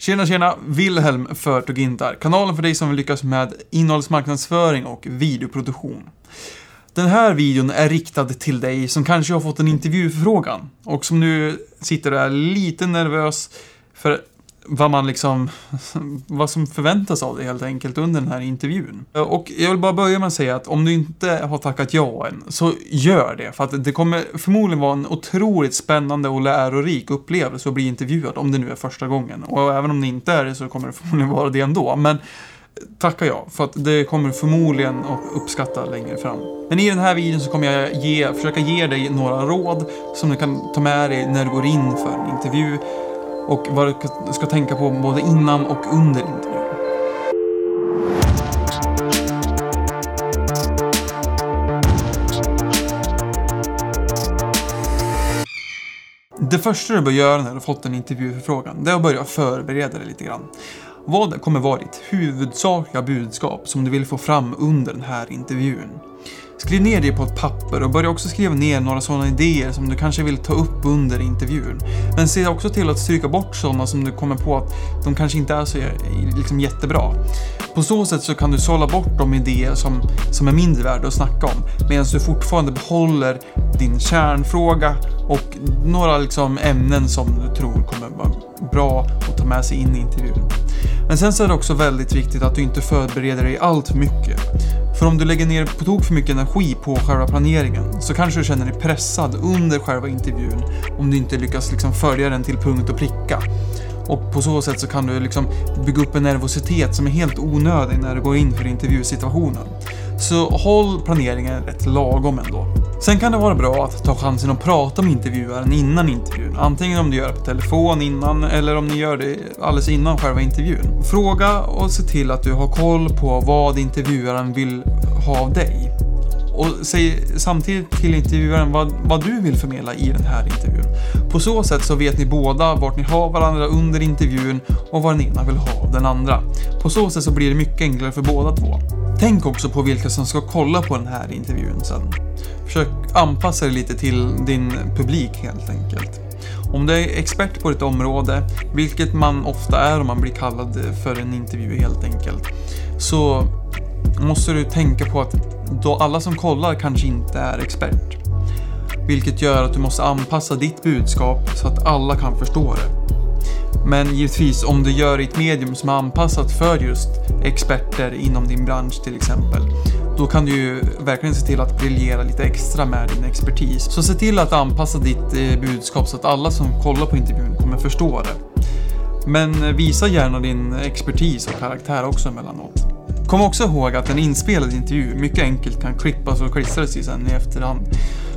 Tjena tjena! Wilhelm för Togintar. Kanalen för dig som vill lyckas med innehållsmarknadsföring och videoproduktion. Den här videon är riktad till dig som kanske har fått en intervjuförfrågan och som nu sitter och är lite nervös för vad man liksom, vad som förväntas av dig helt enkelt under den här intervjun. Och jag vill bara börja med att säga att om du inte har tackat ja än, så gör det. För att det kommer förmodligen vara en otroligt spännande och lärorik upplevelse att bli intervjuad, om det nu är första gången. Och även om det inte är det så kommer det förmodligen vara det ändå. Men tacka ja, för att det kommer förmodligen att uppskatta längre fram. Men i den här videon så kommer jag ge, försöka ge dig några råd som du kan ta med dig när du går in för en intervju och vad du ska tänka på både innan och under intervjun. Det första du bör göra när du fått en intervjuförfrågan, det är att börja förbereda dig lite grann. Vad kommer vara ditt huvudsakliga budskap som du vill få fram under den här intervjun? Skriv ner det på ett papper och börja också skriva ner några sådana idéer som du kanske vill ta upp under intervjun. Men se också till att stryka bort sådana som du kommer på att de kanske inte är så liksom, jättebra. På så sätt så kan du sålla bort de idéer som, som är mindre värda att snacka om medan du fortfarande behåller din kärnfråga och några liksom, ämnen som du tror kommer vara bra att ta med sig in i intervjun. Men sen så är det också väldigt viktigt att du inte förbereder dig allt för mycket. För om du lägger ner på tok för mycket energi på själva planeringen så kanske du känner dig pressad under själva intervjun om du inte lyckas liksom följa den till punkt och pricka. Och på så sätt så kan du liksom bygga upp en nervositet som är helt onödig när du går in för intervjusituationen. Så håll planeringen rätt lagom ändå. Sen kan det vara bra att ta chansen att prata med intervjuaren innan intervjun. Antingen om du gör det på telefon innan eller om ni gör det alldeles innan själva intervjun. Fråga och se till att du har koll på vad intervjuaren vill ha av dig. Och säg samtidigt till intervjuaren vad, vad du vill förmedla i den här intervjun. På så sätt så vet ni båda vart ni har varandra under intervjun och vad den ena vill ha av den andra. På så sätt så blir det mycket enklare för båda två. Tänk också på vilka som ska kolla på den här intervjun sen. Försök anpassa dig lite till din publik helt enkelt. Om du är expert på ditt område, vilket man ofta är om man blir kallad för en intervju helt enkelt, så måste du tänka på att då alla som kollar kanske inte är expert. Vilket gör att du måste anpassa ditt budskap så att alla kan förstå det. Men givetvis om du gör det i ett medium som är anpassat för just experter inom din bransch till exempel. Då kan du ju verkligen se till att briljera lite extra med din expertis. Så se till att anpassa ditt eh, budskap så att alla som kollar på intervjun kommer förstå det. Men eh, visa gärna din expertis och karaktär också emellanåt. Kom också ihåg att en inspelad intervju mycket enkelt kan klippas och klistras i sen i efterhand.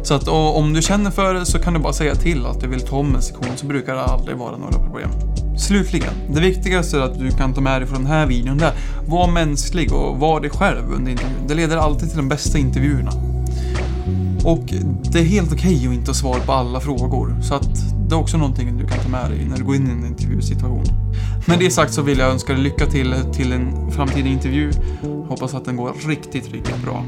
Så att om du känner för det så kan du bara säga till att du vill ta om en sektion så brukar det aldrig vara några problem. Slutligen, det viktigaste är att du kan ta med dig från den här videon där. Var mänsklig och var dig själv under intervjun. Det leder alltid till de bästa intervjuerna. Och det är helt okej okay att inte ha svar på alla frågor. Så att det är också någonting du kan ta med dig när du går in i en intervjusituation. Med det sagt så vill jag önska dig lycka till till en framtida intervju. Hoppas att den går riktigt, riktigt bra.